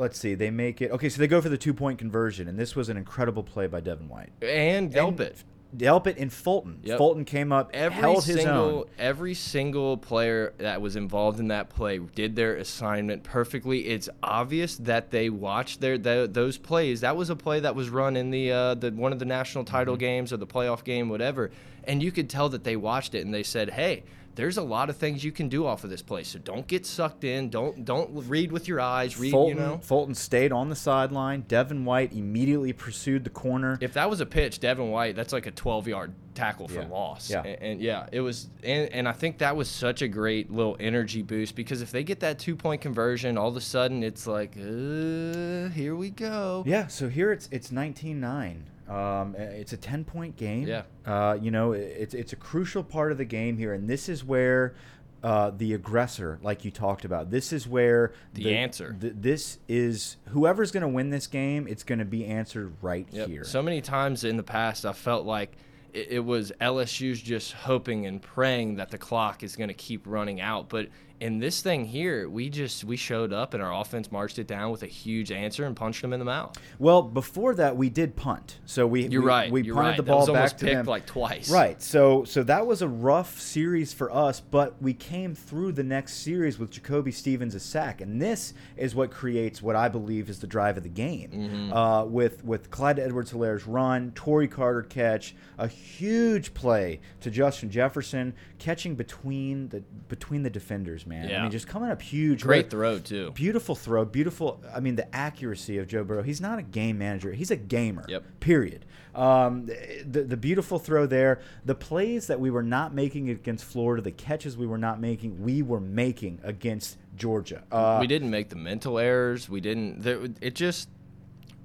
let's see. They make it okay. So they go for the two point conversion, and this was an incredible play by Devin White. And Delpit. Delpit and Fulton. Yep. Fulton came up, Every held his single own. every single player that was involved in that play did their assignment perfectly. It's obvious that they watched their tho- those plays. That was a play that was run in the uh, the one of the national title Mm-hmm. games or the playoff game, whatever. And you could tell that they watched it and they said, "Hey, there's a lot of things you can do off of this place. So don't get sucked in. Don't don't read with your eyes. Read, Fulton, you know." Fulton stayed on the sideline. Devin White immediately pursued the corner. If that was a pitch, Devin White, that's like a 12 yard tackle for Yeah. loss. Yeah. And, and yeah, it was, and, and I think that was such a great little energy boost because if they get that two point conversion, all of a sudden it's like, uh, here we go. Yeah, so here it's it's 19-9. Um, it's a 10 point game. Yeah. Uh, you know, it's it's a crucial part of the game here, and this is where uh, the aggressor, like you talked about, this is where The answer. th- this is whoever's going to win this game. It's going to be answered right Yep. here. So many times in the past, I felt like it, it was LSU's just hoping and praying that the clock is going to keep running out. But in this thing here, we just we showed up and our offense marched it down with a huge answer and punched them in the mouth. well, before that, we did punt. So we You're we, right. We punted right. the ball back to them. like twice. Right. So so that was a rough series for us, but we came through the next series with Jacoby Stevens a sack, and this is what creates what I believe is the drive of the game. Mm-hmm. Uh, with with Clyde Edwards-Helaire's run, Torrey Carter catch, a huge play to Justin Jefferson catching between the between the defenders. Man, I mean, just coming up huge. Great Right- throw too. Beautiful throw, beautiful. I mean, the accuracy of Joe Burrow. He's not a game manager. He's a gamer. Yep. Period. Um, the the beautiful throw there, the plays that we were not making against Florida, the catches we were not making, we were making against Georgia. Uh, we didn't make the mental errors. We didn't. There, it just.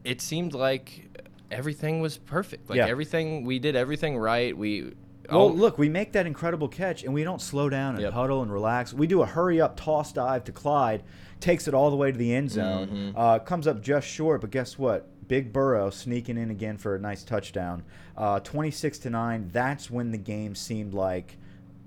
It seemed like everything was perfect. Like Yeah. everything we did everything right. We. Well, oh, look, we make that incredible catch, and we don't slow down and Yep. huddle and relax. We do a hurry up toss dive to Clyde, takes it all the way to the end zone, Mm-hmm. uh, comes up just short, but guess what? Big Burrow sneaking in again for a nice touchdown. Uh, 26 to 9. That's when the game seemed like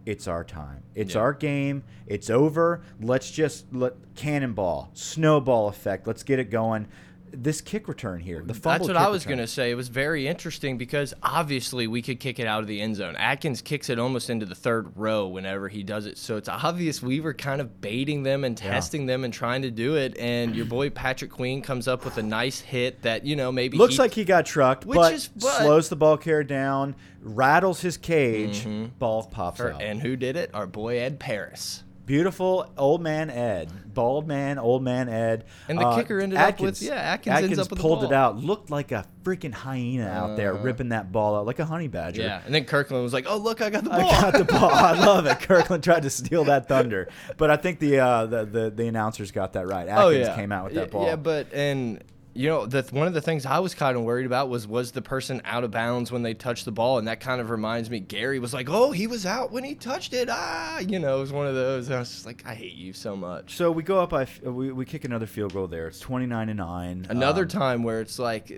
it's our time. It's Yeah. our game. It's over. Let's just let cannonball, snowball effect. Let's get it going. This kick return here, the fumble That's what I was going to say. It was very interesting because obviously we could kick it out of the end zone. Atkins kicks it almost into the third row whenever he does it. So it's obvious we were kind of baiting them and Yeah. testing them and trying to do it. And your boy Patrick Queen comes up with a nice hit that, you know, maybe Looks he- like he got trucked, Which but, is- but- slows the ball carrier down, rattles his cage, mm-hmm. ball pops for- out. and who did it? Our boy Ed Paris. Beautiful old man Ed, bald man, old man Ed, Uh, And the kicker ended up with- yeah, Atkins ends up pulled it out. Looked like a freaking hyena out there ripping that ball out like a honey badger. Yeah. And then Kirkland was like, oh, look, I got the ball. I got the ball. I love it. Kirkland tried to steal that thunder, but I think the uh, the, the the announcers got that right. Atkins oh yeah, came out with Yeah, that ball. Yeah, but and you know the one of the things I was kind of worried about was was the person out of bounds when they touched the ball, and that kind of reminds me. Gary was like, "Oh, he was out when he touched it." Ah, you know, it was one of those. And I was just like, "I hate you so much." So we go up. I f- we, we kick another field goal there. It's twenty nine to nine. Another Um, time where it's like.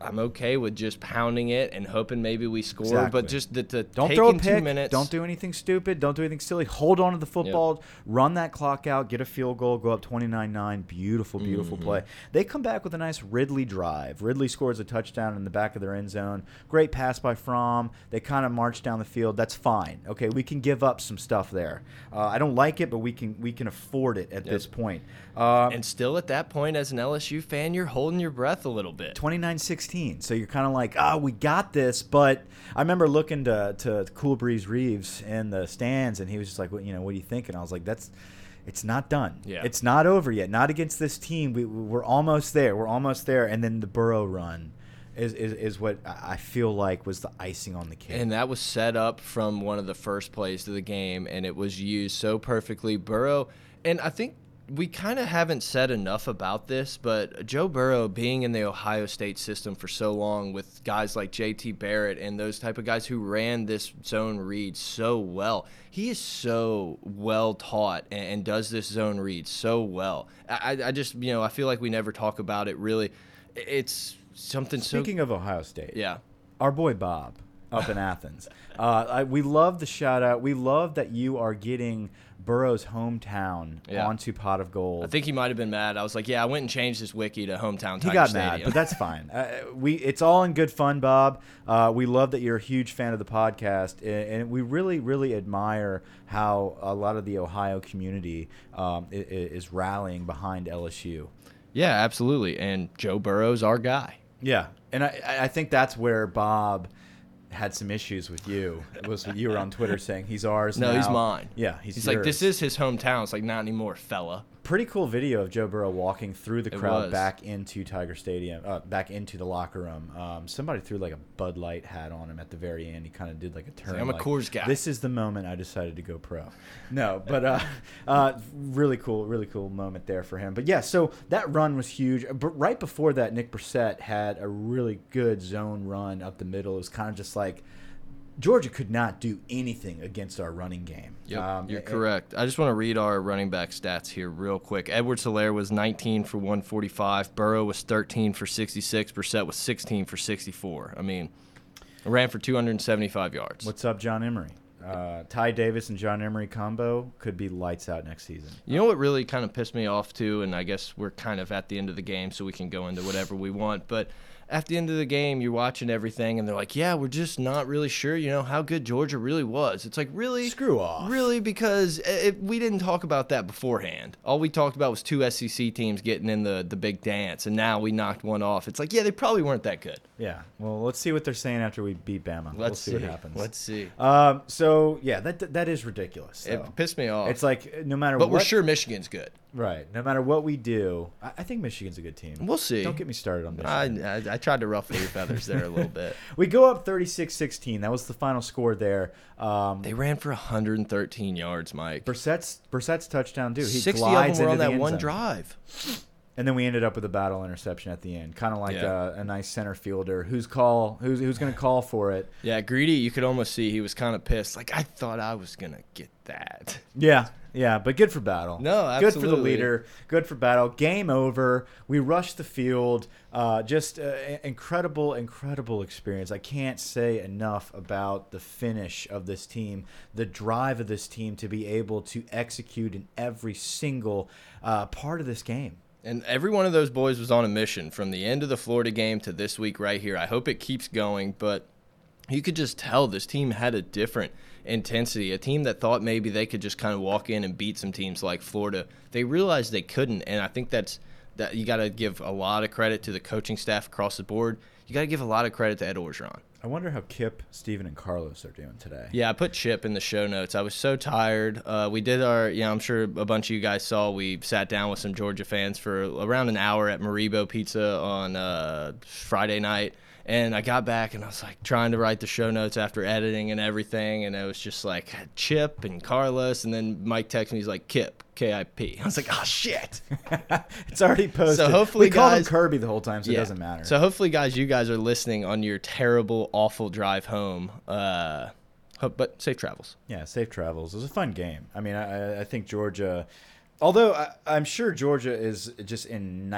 I'm okay with just pounding it and hoping maybe we score, Exactly. but just the, the Don't throw a pick. minutes. Don't do anything stupid. Don't do anything silly. Hold on to the football. Run that clock out. Get a field goal. Go up 29-9. Beautiful, beautiful Mm-hmm. play. They come back with a nice Ridley drive. Ridley scores a touchdown in the back of their end zone. Great pass by Fromm. They kind of march down the field. That's fine. Okay, we can give up some stuff there. Uh, I don't like it, but we can we can afford it at this point. Uh, And still at that point, as an LSU fan, you're holding your breath a little bit. 29-16. So you're kind of like, ah, we got this. But I remember looking to to Cool Breeze Reeves in the stands, and he was just like, what, you know, what do you think? And I was like, that's. It's not done. Yeah. It's not over yet. Not against this team. We, we're almost there. We're almost there. And then the Burrow run is, is, is what I I feel like was the icing on the cake. And that was set up from one of the first plays of the game, and it was used so perfectly. Burrow, and I think we kind of haven't said enough about this, but Joe Burrow being in the Ohio State system for so long with guys like JT Barrett and those type of guys who ran this zone read so well, he is so well taught and, and does this zone read so well. I, I just, you know, I feel like we never talk about it really. It's something Speaking so. of Ohio State, Yeah. our boy Bob up in Athens. Uh, I, we love the shout out. We love that you are getting Burrow's hometown Yeah. onto Pot of Gold. I think he might have been mad. I was like, yeah, I went and changed his wiki to hometown. he got Stadium. mad, but that's fine. Uh, we it's all in good fun, Bob. Uh, we love that you're a huge fan of the podcast, and, and we really, really admire how a lot of the Ohio community um, is rallying behind LSU. yeah, absolutely. And Joe Burrow's our guy. Yeah, and I, I think that's where Bob had some issues with you. It was you were on Twitter saying he's ours. No, he's mine. Yeah, he's, He's like, this is his hometown. It's like, not anymore, fella. Pretty cool video of Joe Burrow walking through the crowd back into Tiger Stadium, uh, back into the locker room. Um, somebody threw like a Bud Light hat on him at the very end. He kind of did like a turn. I'm a like, Coors guy. This is the moment I decided to go pro. No, but uh, uh, really cool, really cool moment there for him. But yeah, so that run was huge. But right before that, Nick Brossette had a really good zone run up the middle. It was kind of just like. Georgia could not do anything against our running game. Yep, Um, you're correct. I just want to read our running back stats here real quick. Edwards Helaire was 19 for 145. Burrow was 13 for 66. Brossette was 16 for 64. I mean, ran for 275 yards. What's up, John Emery? Uh, Ty Davis and John Emery combo could be lights out next season. You know what really kind of pissed me off too, and I guess we're kind of at the end of the game, so we can go into whatever we want. But at the end of the game, you're watching everything, and they're like, "Yeah, we're just not really sure, you know, how good Georgia really was." It's like, really, Screw off. really, because it, we didn't talk about that beforehand. All we talked about was two SEC teams getting in the the big dance, and now we knocked one off. It's like, yeah, they probably weren't that good. Yeah. Well, let's see what they're saying after we beat Bama. we'll Let's see, see what happens. Let's see. Um. So yeah, that that is ridiculous. though. It pissed me off. It's like no matter but what. we're sure Michigan's good. Right. No matter what we do, I, I think Michigan's a good team. We'll see. Don't get me started on I, Michigan. I, I tried to ruffle your feathers there a little bit. we go up 36-16. That was the final score there. Um, They ran for 113 yards, Mike. Brossette's Brossette's touchdown, dude. He 60 of them were on that one drive. And then we ended up with a battle interception at the end, kind of like Yeah. uh, a nice center fielder who's call who's who's going to call for it. Yeah, Greedy, you could almost see he was kind of pissed. Like, I thought I was going to get that. Yeah, yeah, but good for battle. No, absolutely. good for the leader. Good for battle. Game over. We rushed the field. Uh, just uh, incredible, incredible experience. I can't say enough about the finish of this team, the drive of this team to be able to execute in every single uh, part of this game. And every one of those boys was on a mission from the end of the Florida game to this week right here. I hope it keeps going, but you could just tell this team had a different intensity. A team that thought maybe they could just kind of walk in and beat some teams like Florida. They realized they couldn't, and I think that's that you got to give a lot of credit to the coaching staff across the board. You got to give a lot of credit to Ed Orgeron. I wonder how Kip, Steven, and Carlos are doing today. Yeah, I put Chip in the show notes. I was so tired. Uh, we did our, yeah, I'm sure a bunch of you guys saw. We sat down with some Georgia fans for around an hour at Maribo Pizza on uh, Friday night. And I got back and I was like trying to write the show notes after editing and everything. And it was just like Chip and Carlos. And then Mike texted me, he's like, Kip, K I P. I was like, oh, shit. it's already posted. So hopefully we called him Kirby the whole time, so Yeah. it doesn't matter. So hopefully, guys, you guys are listening on your terrible, awful drive home. Uh, but safe travels. Yeah, safe travels. It was a fun game. I mean, I, I think Georgia, although I, I'm sure Georgia is just in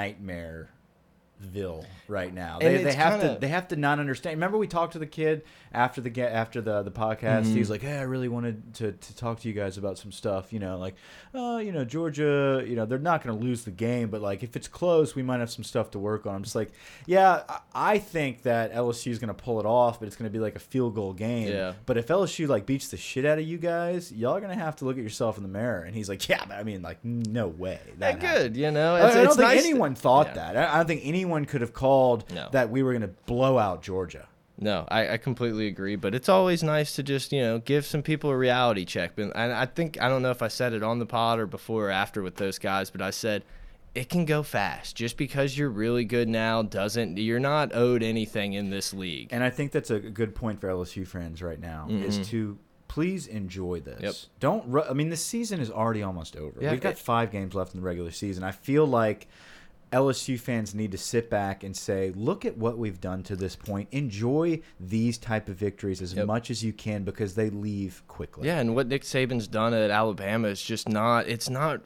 nightmareville right now. And They, they have kinda- to they have to not understand. Remember, we talked to the kid after the after the the podcast. Mm-hmm. He's like, "Hey, I really wanted to to talk to you guys about some stuff. You know, like, uh, you know, Georgia. You know, they're not going to lose the game, but like, if it's close, we might have some stuff to work on." I'm just like, yeah, I, I think that LSU is going to pull it off, but it's going to be like a field goal game. Yeah. But if LSU like beats the shit out of you guys, y'all are gonna have to look at yourself in the mirror. And he's like, yeah, but I mean, like, no way. That That good, you know. I, It's, I don't it's think nice anyone thought Yeah. that. I, I don't think anyone could have called No. that we were gonna blow out Georgia. No, I, I completely agree. But it's always nice to just you know give some people a reality check. And I think I don't know if I said it on the pod or before or after with those guys, but I said it can go fast. Just because you're really good now doesn't you're not owed anything in this league. And I think that's a good point for LSU fans right now is Mm-hmm. to please enjoy this. Yep. Don't. I mean, the season is already almost over. Yeah, We've got it- five games left in the regular season. I feel like LSU fans need to sit back and say, look at what we've done to this point. Enjoy these type of victories as Yep. much as you can because they leave quickly. Yeah, and what Nick Saban's done at Alabama is just not it's not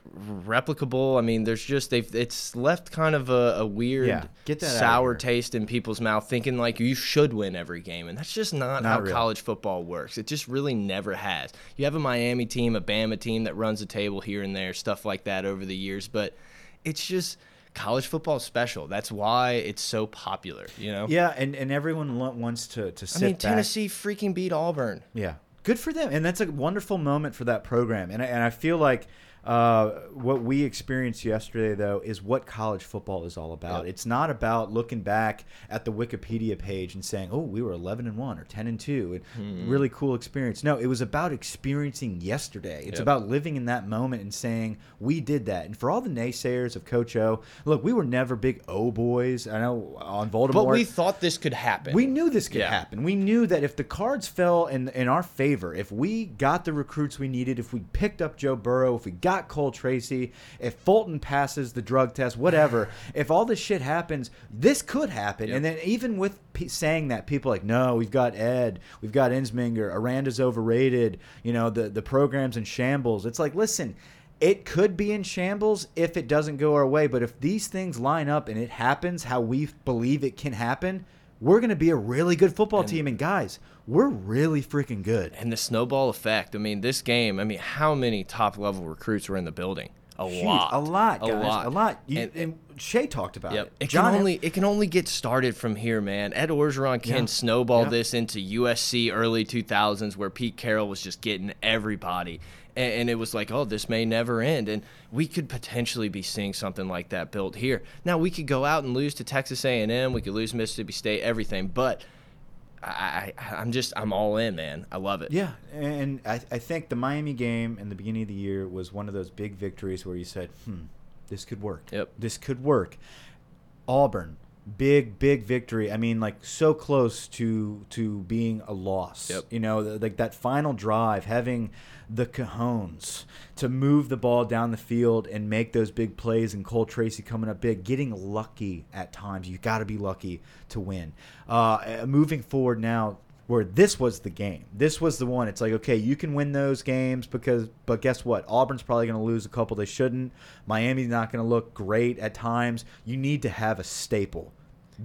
replicable. I mean, there's just they've it's left kind of a, a weird Yeah, get that sour taste in people's mouth thinking like you should win every game and that's just not, Not how really. college football works. It just really never has. You have a Miami team, a Bama team that runs the table here and there, stuff like that over the years, but it's just college football is special. That's why it's so popular, you know? Yeah, and, and everyone wants to, to sit. I mean, back. Tennessee freaking beat Auburn. Yeah, good for them, and that's a wonderful moment for that program. And I, and I feel like uh, what we experienced yesterday, though, is what college football is all about. Yep. It's not about looking back at the Wikipedia page and saying, "Oh, we were 11 and one or 10 and two, and really cool experience." No, it was about experiencing yesterday. It's Yep. about living in that moment and saying, "We did that." And for all the naysayers of Coach O, look, we were never big O boys. I know on Voldemort, But we thought this could happen. we knew this could Yeah. happen. We knew that if the cards fell in in our favor, if we got the recruits we needed, if we picked up Joe Burrow, if we got Cole Tracy, if Fulton passes the drug test, whatever, if all this shit happens, this could happen. Yep. And then even with saying that, people are like, no, we've got Ed, we've got Ensminger, Aranda's overrated. You know, the the program's in shambles. It's like, listen. It could be in shambles if it doesn't go our way, but if these things line up and it happens how we believe it can happen, we're going to be a really good football team. And guys, we're really freaking good. and the snowball effect. I mean, this game. I mean, how many top level recruits were in the building? A Huge. lot, a lot, guys, a lot, a lot. You, And- and, Shay talked about Yep. it. It John can only it can only get started from here, man. Ed Orgeron can Yeah. snowball Yeah. this into USC early 2000s, where Pete Carroll was just getting everybody, and, and it was like, oh, this may never end, and we could potentially be seeing something like that built here. Now we could go out and lose to Texas A&M, we could lose Mississippi State, everything, but I, I I'm just I'm all in, man. I love it. Yeah, and I, I think the Miami game in the beginning of the year was one of those big victories where you said, "Hmm, this could work. Yep. This could work." Auburn, big big victory. I mean, like so close to to being a loss. Yep. You know, like that final drive, having the cajones to move the ball down the field and make those big plays, and Cole Tracy coming up big, getting lucky at times. You got to be lucky to win. Uh, moving forward now, where this was the game. This was the one. It's like, okay, you can win those games because, but guess what? Auburn's probably going to lose a couple they shouldn't. Miami's not going to look great at times. You need to have a staple.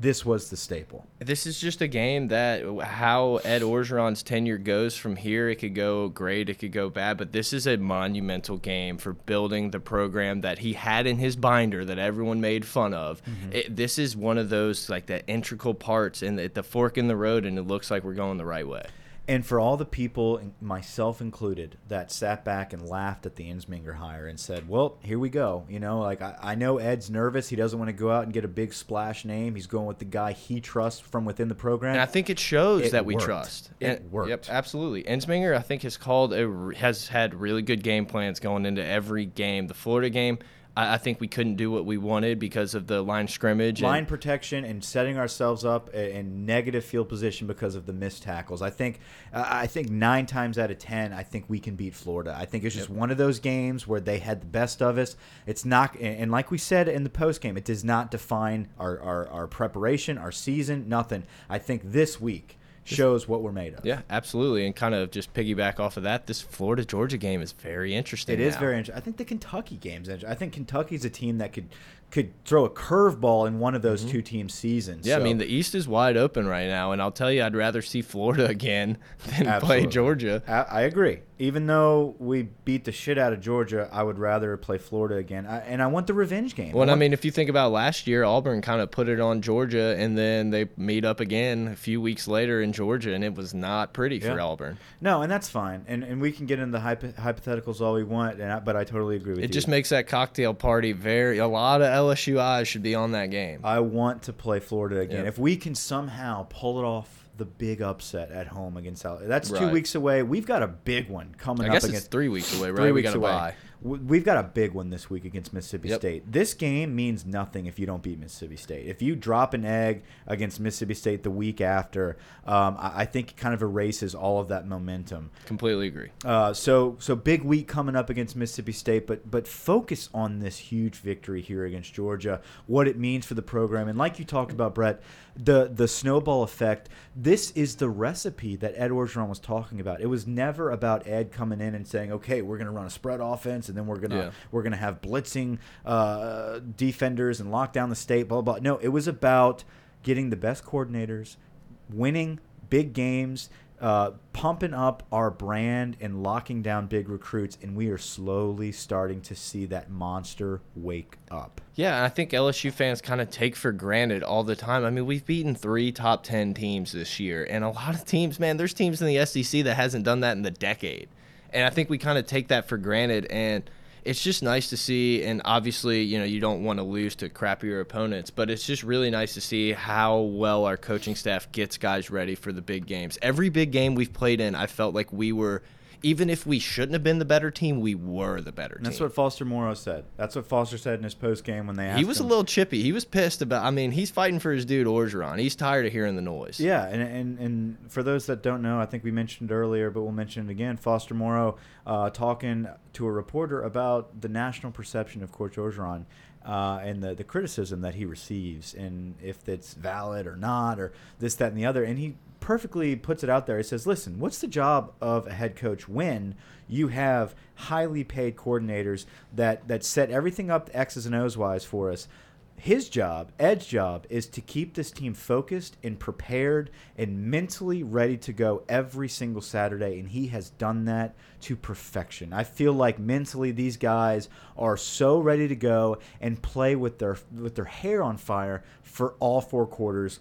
This was the staple. This is just a game that how Ed Orgeron's tenure goes from here. It could go great, it could go bad, but this is a monumental game for building the program that he had in his binder that everyone made fun of. Mm-hmm. It, this is one of those like the integral parts and the, the fork in the road, and it looks like we're going the right way. And for all the people, myself included, that sat back and laughed at the Ensminger hire and said, "Well, here we go." You know, like I, I know Ed's nervous. He doesn't want to go out and get a big splash name. He's going with the guy he trusts from within the program. And I think it shows It that we worked. trust. It And- worked. Yep, absolutely. Ensminger, I think, has called a, has had really good game plans going into every game. The Florida game, I, I think we couldn't do what we wanted because of the line scrimmage. and- line protection and setting ourselves up in negative field position because of the missed tackles. I think uh, I think nine times out of ten, I think we can beat Florida. I think it's just one of those games where they had the best of us. It's not, and and like we said in the post game, it does not define our, our our preparation, our season, nothing. I think this week shows what we're made of. Yeah, absolutely. And kind of just piggyback off of that, this Florida Georgia game is very interesting. It is now. very interesting. I think the Kentucky game's interesting. I think Kentucky's a team that could could throw a curveball in one of those mm-hmm. two teams' seasons. Yeah, I mean the East is wide open right now, and I'll tell you, I'd rather see Florida again than play Georgia. I, I agree. Even though we beat the shit out of Georgia, I would rather play Florida again. I, and I want the revenge game. Well, and I mean, if you think about last year, Auburn kind of put it on Georgia, and then they meet up again a few weeks later in Georgia, and it was not pretty for Auburn. no, and that's fine. And and we can get into the hypo hypotheticals all we want. And I, but I totally agree with It you. It just makes that cocktail party very. A lot of LSU eyes should be on that game. I want to play Florida again. Yeah. If we can somehow pull it off. The big upset at home against. That's two Right. weeks away. We've got a big one coming I up guess it's against three weeks away, right? three we weeks got to away. buy. we've got a big one this week against Mississippi Yep. State. This game means nothing if you don't beat Mississippi State. If you drop an egg against Mississippi State the week after, um, I, I think it kind of erases all of that momentum. Completely agree. Uh, so so big week coming up against Mississippi State, but but focus on this huge victory here against Georgia, what it means for the program, and like you talked about, Brett, the the snowball effect. This is the recipe that Ed Orgeron was talking about. It was never about Ed coming in and saying, "Okay, we're going to run a spread offense, and then we're gonna Yeah. we're gonna have blitzing uh, defenders and lock down the state." Blah blah. blah. No, it was about getting the best coordinators, winning big games, uh, pumping up our brand and locking down big recruits, and we are slowly starting to see that monster wake up. Yeah, I think LSU fans kind of take for granted all the time. I mean, we've beaten three top 10 teams this year, and a lot of teams, man, there's teams in the SEC that hasn't done that in the decade. And I think we kind of take that for granted, and it's just nice to see. And obviously, you know, you don't want to lose to crappier opponents, but it's just really nice to see how well our coaching staff gets guys ready for the big games. Every big game we've played in, I felt like we were. Even if we shouldn't have been the better team, we were the better And team. that's what Foster Moreau said. That's what Foster said in his post game when they asked He was a little chippy. He was pissed about. I mean, he's fighting for his dude Orgeron. He's tired of hearing the noise. Yeah, and, and and for those that don't know, I think we mentioned earlier, but we'll mention it again. Foster Moreau uh, talking to a reporter about the national perception of Coach Orgeron uh, and the, the criticism that he receives, and if it's valid or not, or this, that, and the other. And he perfectly puts it out there. He says, "Listen, what's the job of a head coach when you have highly paid coordinators that that set everything up X's and O's wise for us?" his job, Ed's job, is to keep this team focused and prepared and mentally ready to go every single Saturday, and he has done that to perfection. I feel like mentally these guys are so ready to go and play with their with their hair on fire for all four quarters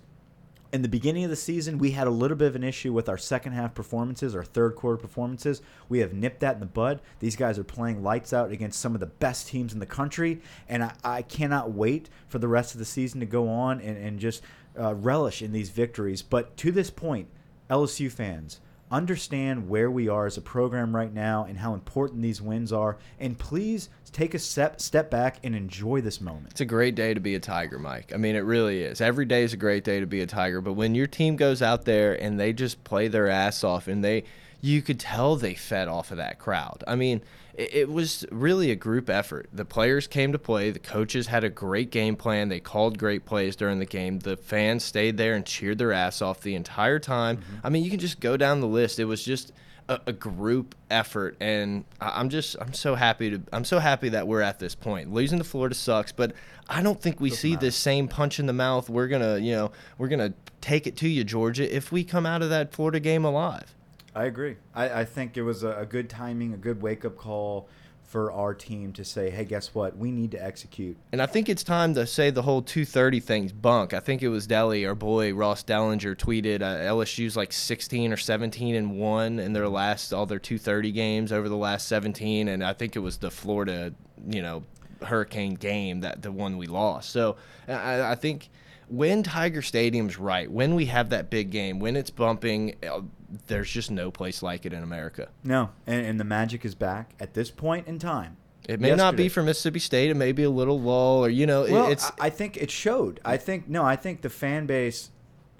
in the beginning of the season, we had a little bit of an issue with our second half performances, our third quarter performances. We have nipped that in the bud. These guys are playing lights out against some of the best teams in the country, and I, I cannot wait for the rest of the season to go on and, and just uh, relish in these victories. But to this point, LSU fans, understand where we are as a program right now and how important these wins are, and please take a step step back and enjoy this moment. It's a great day to be a Tiger, Mike. I mean, it really is. Every day is a great day to be a Tiger. But when your team goes out there and they just play their ass off, and they, you could tell they fed off of that crowd. I mean, it, it was really a group effort. The players came to play. The coaches had a great game plan. They called great plays during the game. The fans stayed there and cheered their ass off the entire time. Mm-hmm. I mean, you can just go down the list. It was just a, a group effort, and I- I'm just I'm so happy to I'm so happy that we're at this point. Losing to Florida sucks, but I don't think we see this same punch in the mouth. We're gonna you know we're gonna take it to you, Georgia, if we come out of that Florida game alive. I agree. I, I think it was a, a good timing, a good wake up call for our team to say, hey, guess what? We need to execute. And I think it's time to say the whole 230 thing's bunk. I think it was Deli, our boy Ross Dellinger, tweeted uh, LSU's like 16 or 17 and one in their last all their 230 games over the last 17, and I think it was the Florida, you know, Hurricane game that the one we lost. So I, I think when Tiger Stadium's right, when we have that big game, when it's bumping, uh, there's just no place like it in America. No, and, and the magic is back at this point in time. It may not be for Mississippi State. It may be a little lull, or you know, Well, it's I I think it showed. I think no, I think the fan base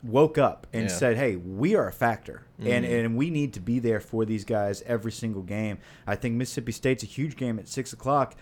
woke up and Yeah. Mm-hmm. said, "Hey, we are a factor, and and we need to be there for these guys every single game." I think Mississippi State's a huge game at six o'clock.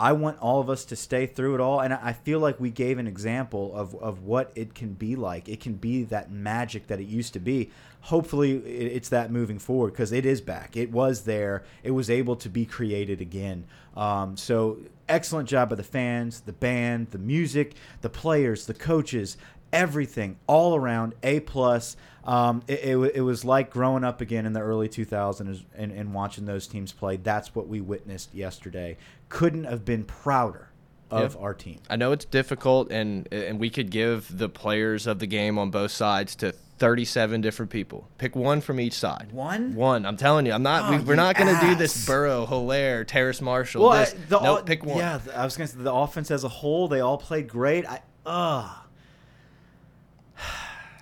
I want all of us to stay through it all, and I feel like we gave an example of of what it can be like. It can be that magic that it used to be. Hopefully, it's that moving forward because it is back. It was there. It was able to be created again. Um, so excellent job by the fans, the band, the music, the players, the coaches, everything all around A plus. Um, it, it, it was like growing up again in the early 2000s and, and watching those teams play. That's what we witnessed yesterday. Couldn't have been prouder of Yeah. our team. I know it's difficult, and and we could give the players of the game on both sides to 37 different people. Pick one from each side. One? One. I'm telling you, I'm not. Oh, we, we're not going to do this. Burrow, Helaire, Terrace Marshall. Well. I- the, nope, pick one. Yeah, I was going to say the offense as a whole, they all played great. I, ugh.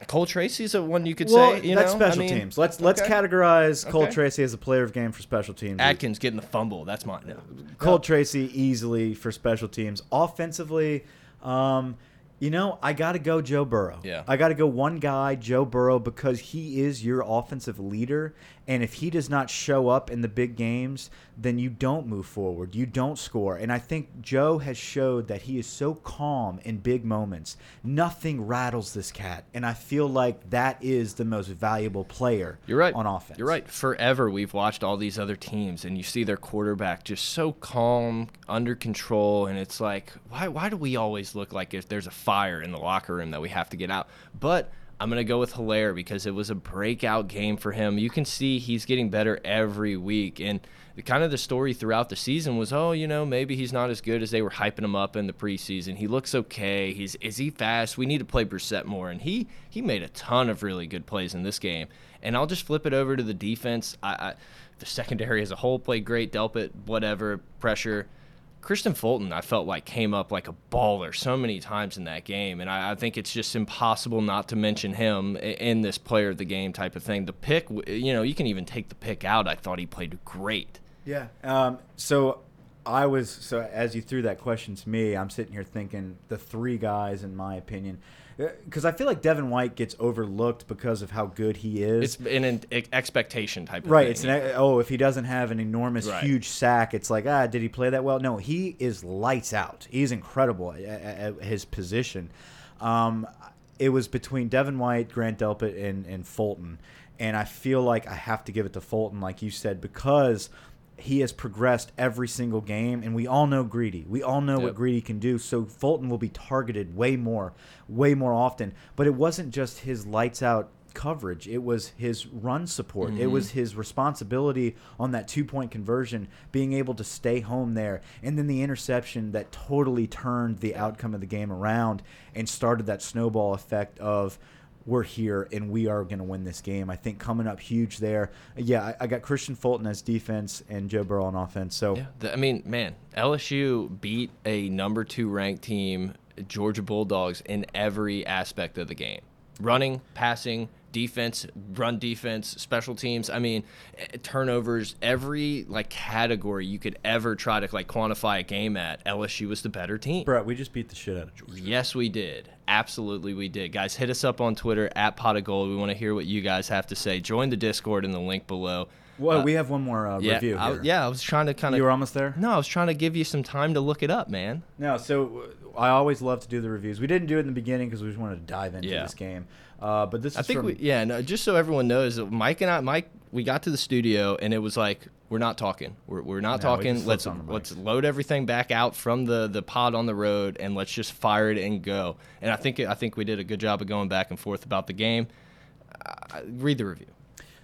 Cole Tracy's a one you could well, say. You that's know? special I mean, teams. Let's let's okay. categorize Cole Okay. Tracy as a player of game for special teams. Atkins getting the fumble. That's mine. No. Cole Tracy easily for special teams. Offensively, um, you know, I got to go Joe Burrow. Yeah. I got to go one guy, Joe Burrow, because he is your offensive leader. And if he does not show up in the big games, then you don't move forward. You don't score. And I think Joe has showed that he is so calm in big moments. Nothing rattles this cat. And I feel like that is the most valuable player You're right. on offense. You're right. Forever we've watched all these other teams and you see their quarterback just so calm, under control, and it's like, why why do we always look like if there's a fire in the locker room that we have to get out? But I'm gonna go with Helaire because it was a breakout game for him. You can see he's getting better every week, and the, kind of the story throughout the season was, oh, you know, maybe he's not as good as they were hyping him up in the preseason. He looks okay. He's is he fast? We need to play Brossette more, and he he made a ton of really good plays in this game. And I'll just flip it over to the defense. I, I the secondary as a whole played great. Delpit, whatever pressure. Kristian Fulton, I felt like came up like a baller so many times in that game, and I, I think it's just impossible not to mention him in this player of the game type of thing. The pick, you know, you can even take the pick out. I thought he played great. Yeah. Um, so I was so as you threw that question to me, I'm sitting here thinking the three guys, in my opinion, because I feel like Devin White gets overlooked because of how good he is. It's an, an expectation type of Right. thing. It's an oh, if he doesn't have an enormous, Right. huge sack, it's like ah, did he play that well? No, he is lights out. He's incredible at, at- at his position. Um, it was between Devin White, Grant Delpit, and and Fulton, and I feel like I have to give it to Fulton, like you said, because he has progressed every single game, and we all know Greedy. We all know Yep. what Greedy can do. So Fulton will be targeted way more, way more often. But it wasn't just his lights out coverage. It was his run support. It was mm-hmm. his responsibility on that two point conversion, being able to stay home there. And then the interception that totally turned the outcome of the game around and started that snowball effect of we're here and we are going to win this game. I think coming up huge there. Yeah, I, I got Kristian Fulton as defense and Joe Burrow on offense. So Yeah, the, I mean, man, LSU beat a number two ranked team, Georgia Bulldogs, in every aspect of the game running, passing, defense, run defense, special teams. I mean, eh, turnovers, every like category you could ever try to like quantify a game at. LSU was the better team. Brett, we just beat the shit out of Georgia. Yes, we did. Absolutely, we did. Guys, hit us up on Twitter at Pot of Gold. We want to hear what you guys have to say. Join the Discord in the link below. Well, Uh, we have one more uh, Yeah, review I, yeah. I was trying to kind of. You were almost there? No, I was trying to give you some time to look it up, man. No, so uh, I always love to do the reviews. We didn't do it in the beginning because we just wanted to dive into Yeah. this game. Uh, but this I is think we, yeah, no, just so everyone knows, that Mike and I, Mike, we got to the studio and it was like, we're not talking. We're, we're not No, talking. just Let's flipped on the let's load everything back out from the the pod on the road and let's just fire it and go. And I think I think we did a good job of going back and forth about the game. Uh, read the review.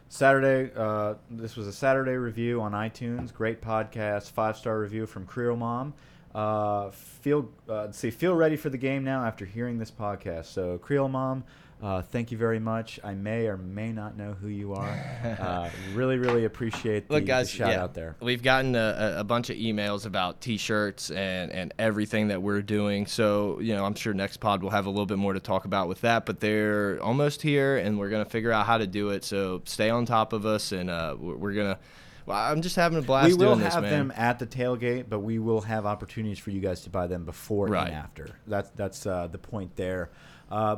Saturday. Uh, this was a Saturday review on iTunes. Great podcast. Five star review from Creole Mom. Uh, feel uh, see. Feel ready for the game now after hearing this podcast. So Creole Mom. Uh, thank you very much. I may or may not know who you are. Uh, really, really appreciate the, Look, the guys, shout yeah, out there. We've gotten a, a- bunch of emails about T-shirts and and everything that we're doing. So you know, I'm sure next pod we'll have a little bit more to talk about with that. But they're almost here, and we're gonna figure out how to do it. So stay on top of us, and uh, we're, gonna. Well, I'm just having a blast we will this, have them at the tailgate, but we will have opportunities for you guys to buy them before Right. and after. That's that's uh, the point there. Uh,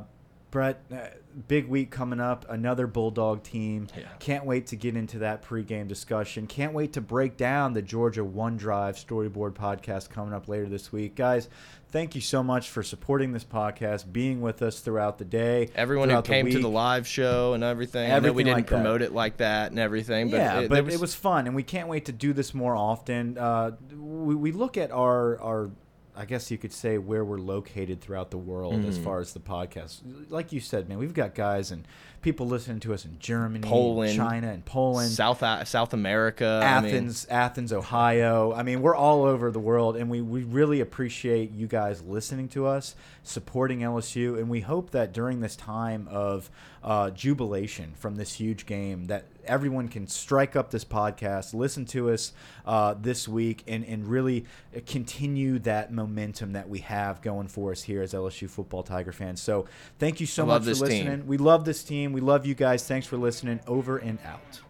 Brett, uh, big week coming up. Another Bulldog team. Yeah. Can't wait to get into that pregame discussion. Can't wait to break down the Georgia One Drive Storyboard podcast coming up later this week, guys. Thank you so much for supporting this podcast, being with us throughout the day. Everyone who throughout the came to the live show and everything. I know we didn't like that. promote it like that and everything, but yeah, it, but there it was fun, and we can't wait to do this more often. Uh, we, we look at our our, I guess you could say where we're located throughout the world Mm-hmm. as far as the podcast. Like you said, man, we've got guys and people listening to us in Germany, Poland, China, and Poland. South South America, I mean, Athens, Athens, Ohio. I mean, we're all over the world, and we, we really appreciate you guys listening to us, supporting LSU, and we hope that during this time of uh, jubilation from this huge game, that everyone can strike up this podcast, listen to us uh, this week, and, and really continue that momentum that we have going for us here as LSU football Tiger fans. So thank you so much for listening. team. We love this team. We love you guys. Thanks for listening. Over and out.